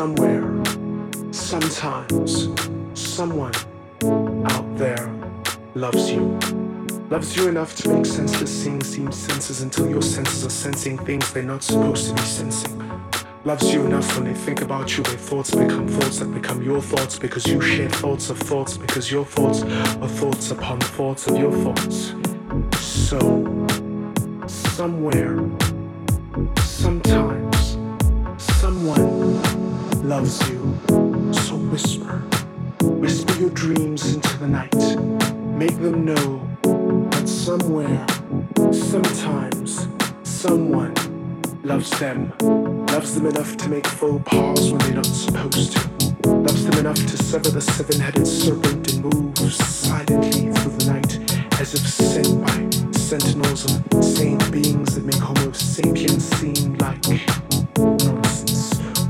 somewhere, sometimes, someone out there loves you. Loves you enough to make senseless things seem senses until your senses are sensing things they're not supposed to be sensing. Loves you enough when they think about you, their thoughts become thoughts that become your thoughts because you share thoughts of thoughts because your thoughts are thoughts upon thoughts of your thoughts. So, somewhere, sometimes, someone loves you. So whisper, whisper your dreams into the night. Make them know that somewhere, sometimes, someone loves them. Loves them enough to make faux pas when they're not supposed to. Loves them enough to sever the seven headed serpent and move silently through the night as if sent by sentinels of sane beings that make Homo sapiens seem like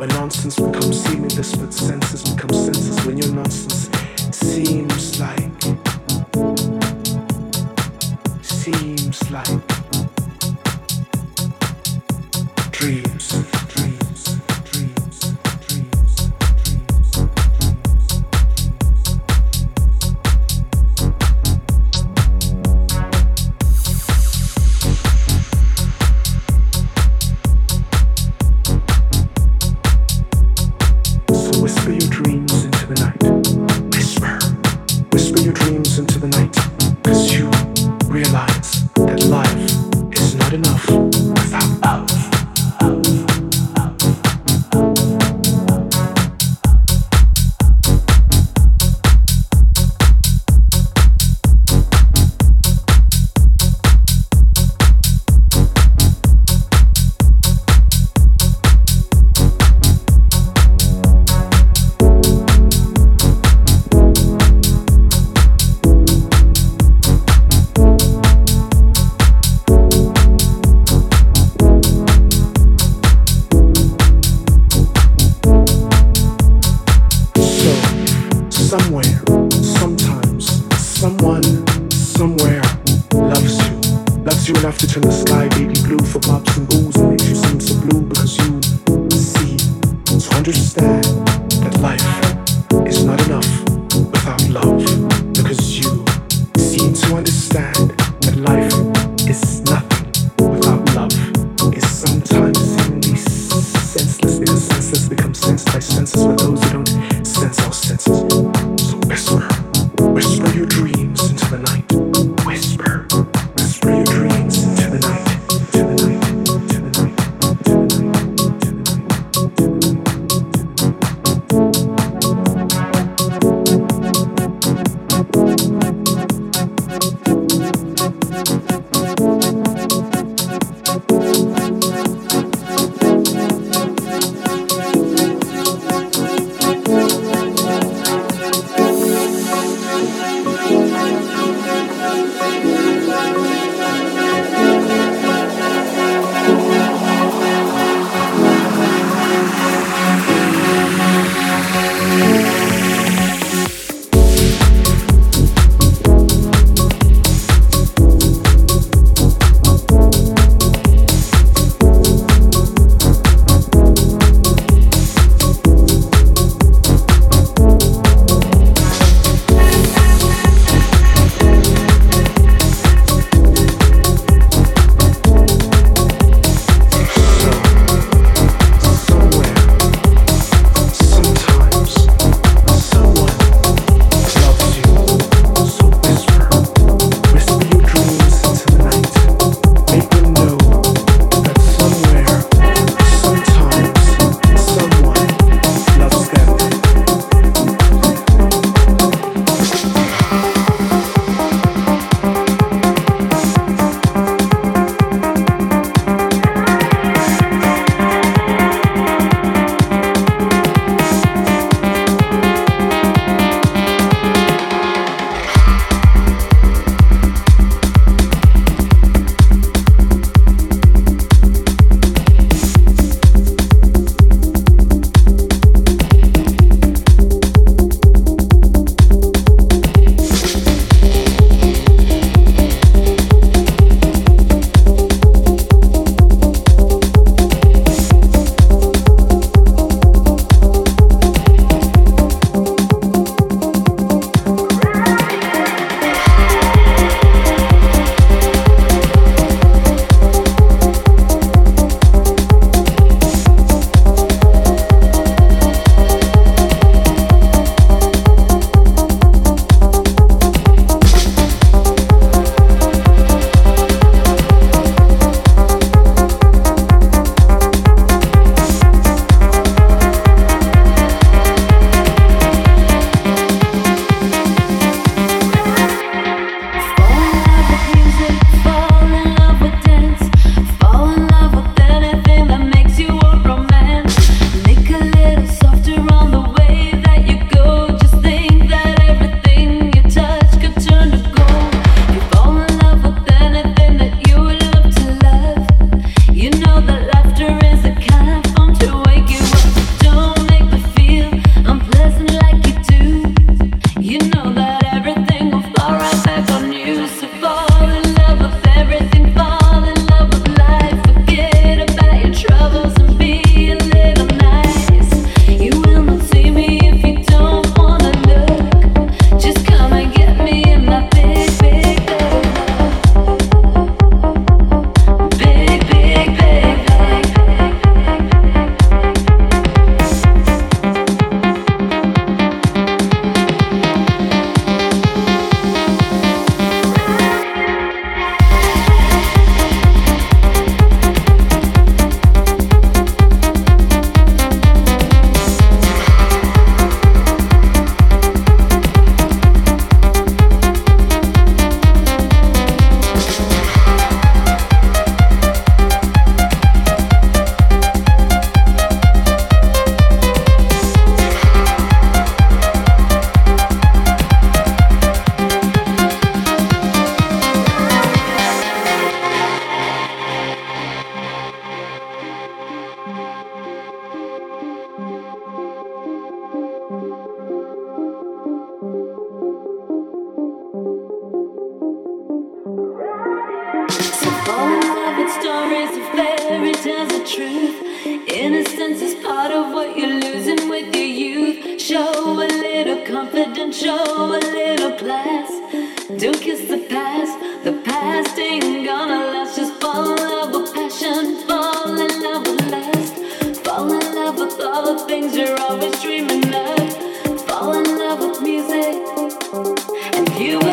When nonsense becomes seamless, but senses become senses when your nonsense seems like. Seems like. Dreams. you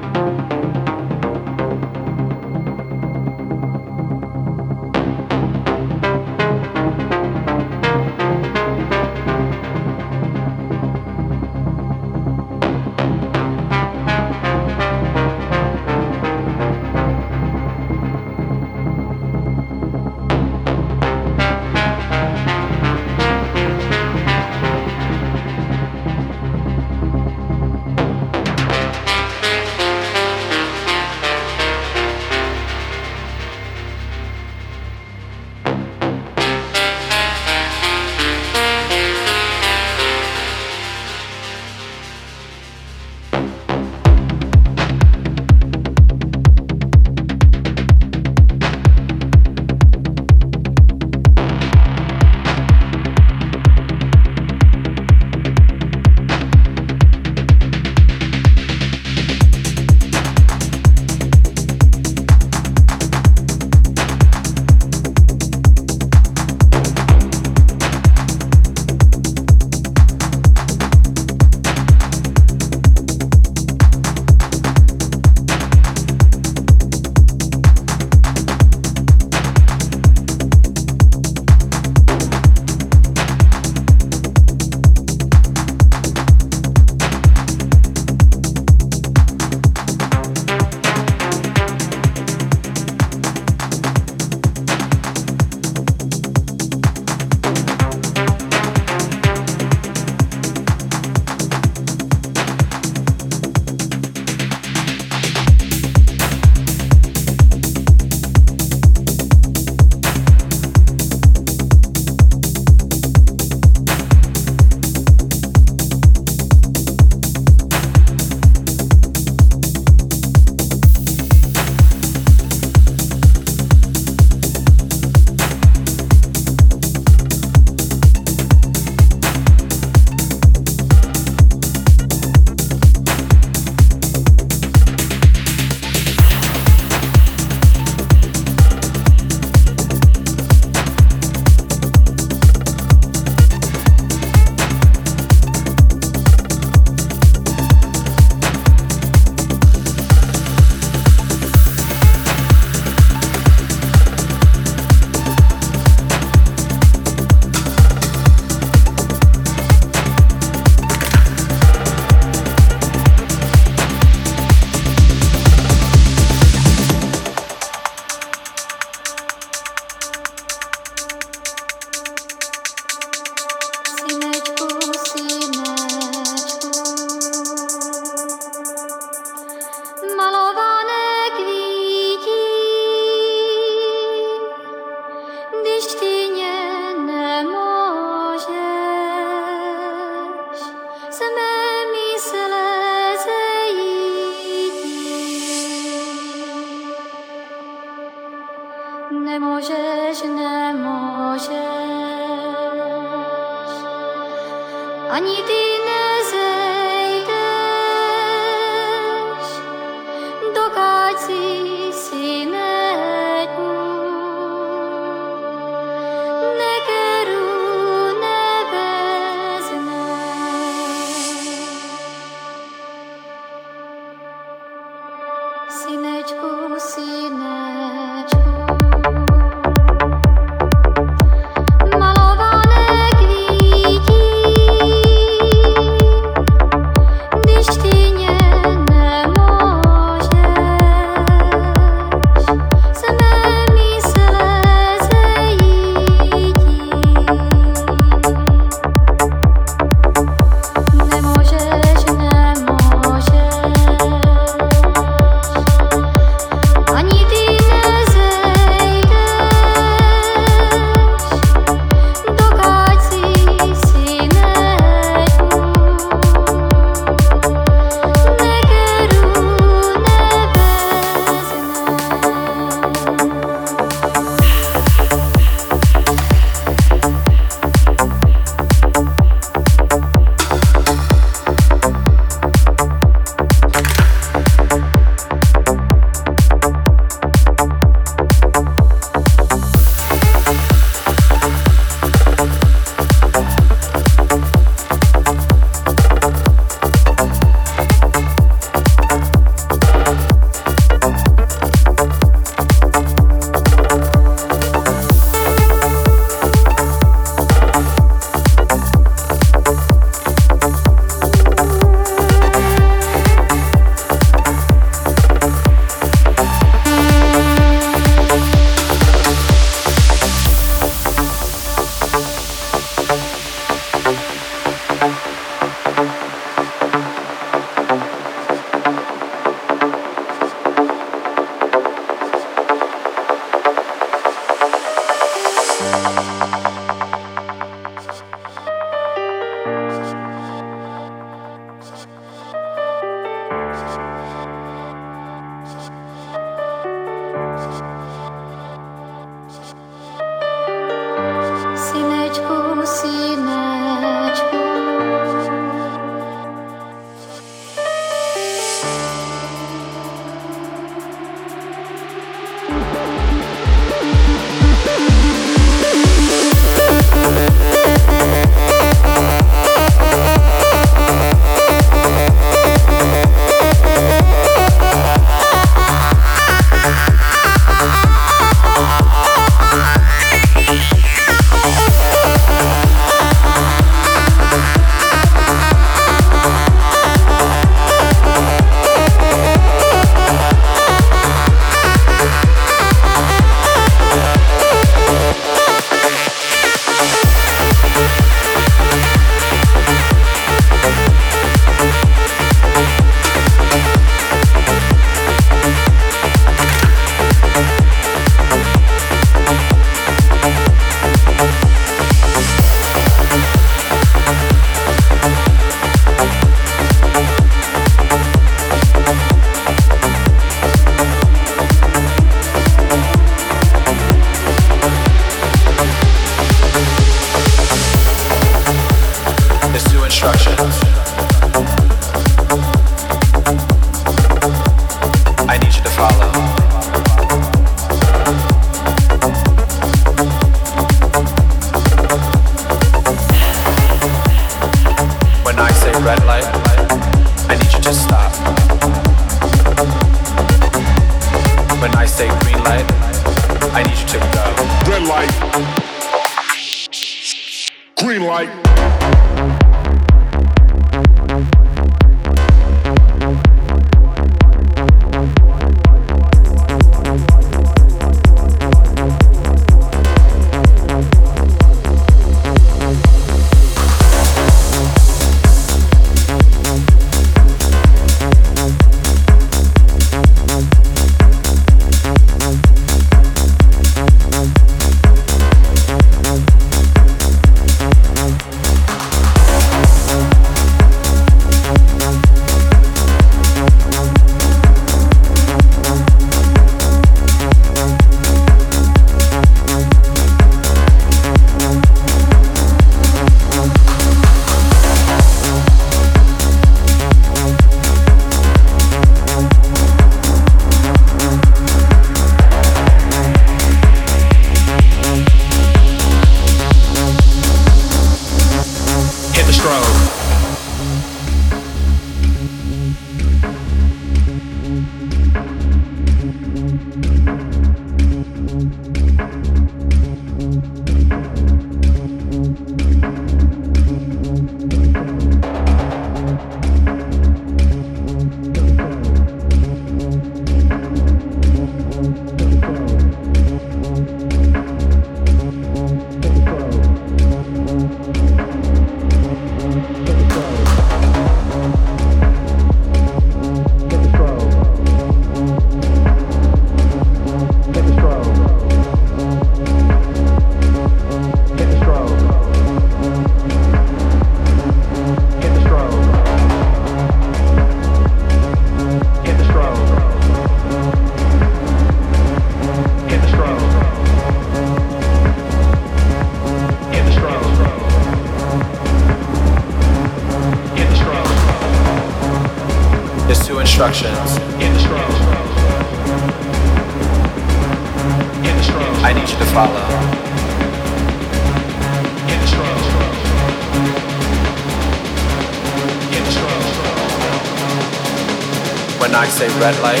red light,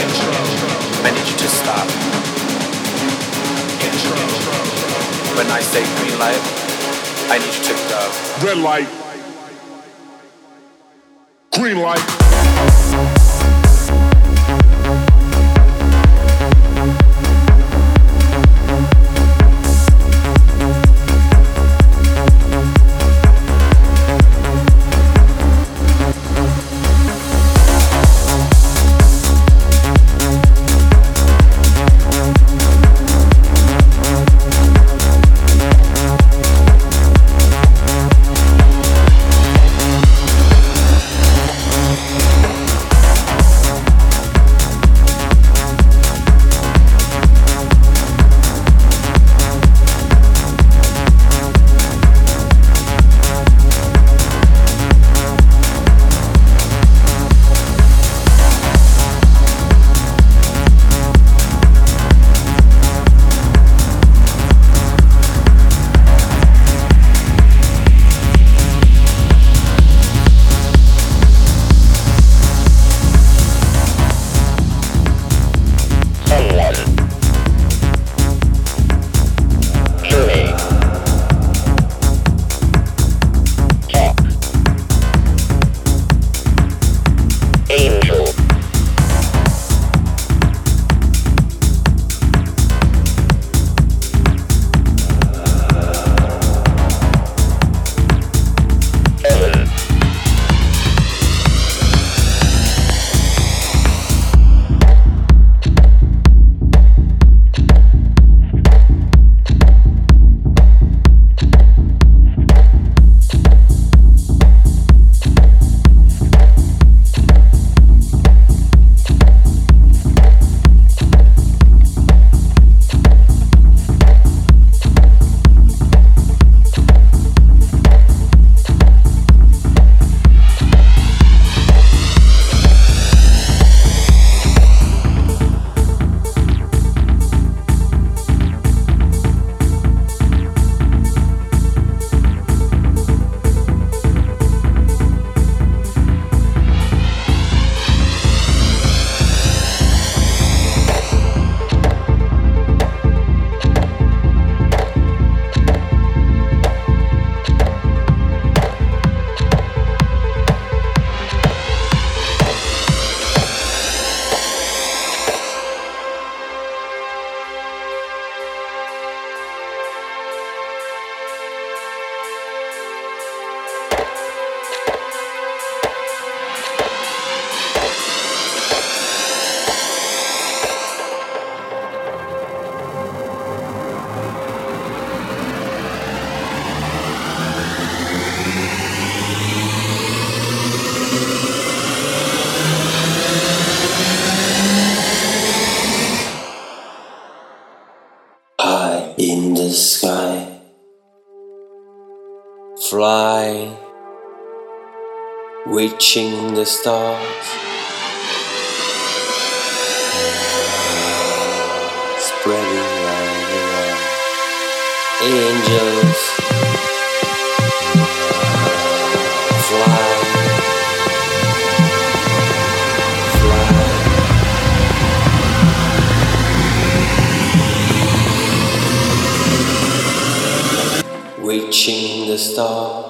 I need you to stop. When I say green light, I need you to go. Red light. Green light. In the sky, fly, reaching the stars, spreading light around. Angels, reaching the stars.